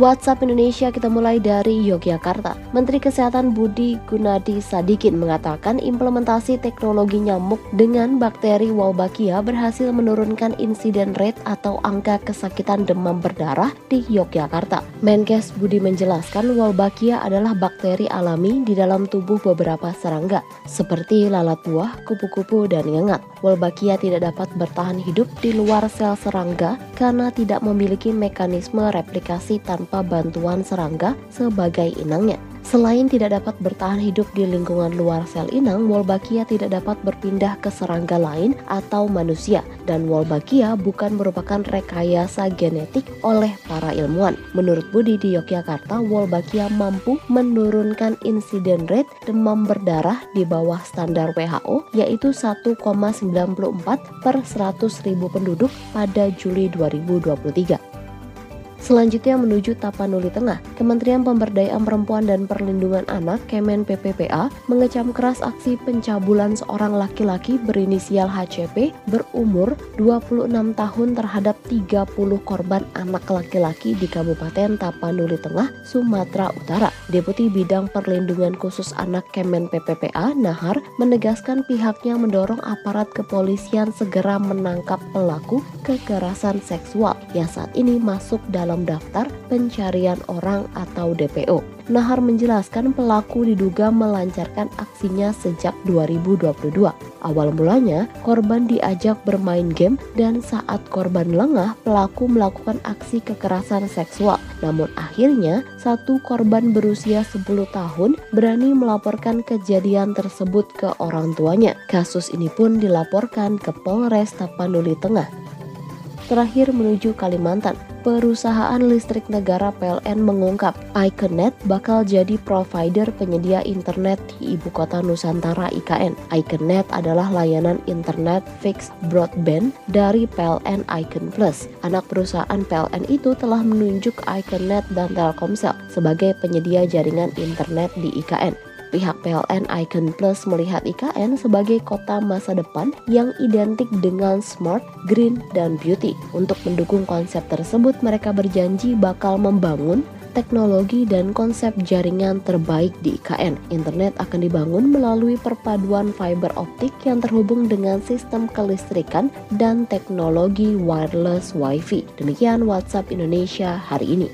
WhatsApp Indonesia kita mulai dari Yogyakarta. Menteri Kesehatan Budi Gunadi Sadikin mengatakan implementasi teknologi nyamuk dengan bakteri Wolbachia berhasil menurunkan insiden rate atau angka kesakitan demam berdarah di Yogyakarta. Menkes Budi menjelaskan Wolbachia adalah bakteri alami di dalam tubuh beberapa serangga seperti lalat buah, kupu-kupu, dan ngengat. Wolbachia tidak dapat bertahan hidup di luar sel serangga karena tidak memiliki mekanisme replikasi tanpa bantuan serangga sebagai inangnya. Selain tidak dapat bertahan hidup di lingkungan luar sel inang, Wolbachia tidak dapat berpindah ke serangga lain atau manusia dan Wolbachia bukan merupakan rekayasa genetik oleh para ilmuwan. Menurut Budi di Yogyakarta, Wolbachia mampu menurunkan insiden rate demam berdarah di bawah standar WHO yaitu 1,94 per 100 ribu penduduk pada Juli 2023. Selanjutnya menuju Tapanuli Tengah, Kementerian Pemberdayaan Perempuan dan Perlindungan Anak Kemen PPPA mengecam keras aksi pencabulan seorang laki-laki berinisial HCP berumur 26 tahun terhadap 30 korban anak laki-laki di Kabupaten Tapanuli Tengah, Sumatera Utara. Deputi Bidang Perlindungan Khusus Anak Kemen PPPA, Nahar, menegaskan pihaknya mendorong aparat kepolisian segera menangkap pelaku kekerasan seksual yang saat ini masuk dalam dalam daftar pencarian orang atau DPO. Nahar menjelaskan pelaku diduga melancarkan aksinya sejak 2022. Awal mulanya, korban diajak bermain game dan saat korban lengah, pelaku melakukan aksi kekerasan seksual. Namun akhirnya, satu korban berusia 10 tahun berani melaporkan kejadian tersebut ke orang tuanya. Kasus ini pun dilaporkan ke Polres Tapanuli Tengah. Terakhir menuju Kalimantan, perusahaan listrik negara PLN mengungkap Iconet bakal jadi provider penyedia internet di ibu kota Nusantara IKN. Iconet adalah layanan internet fixed broadband dari PLN Icon Plus. Anak perusahaan PLN itu telah menunjuk Iconet dan Telkomsel sebagai penyedia jaringan internet di IKN. Pihak PLN Icon Plus melihat IKN sebagai kota masa depan yang identik dengan smart, green, dan beauty. Untuk mendukung konsep tersebut, mereka berjanji bakal membangun teknologi dan konsep jaringan terbaik di IKN. Internet akan dibangun melalui perpaduan fiber optik yang terhubung dengan sistem kelistrikan dan teknologi wireless Wi-Fi. Demikian WhatsApp Indonesia hari ini.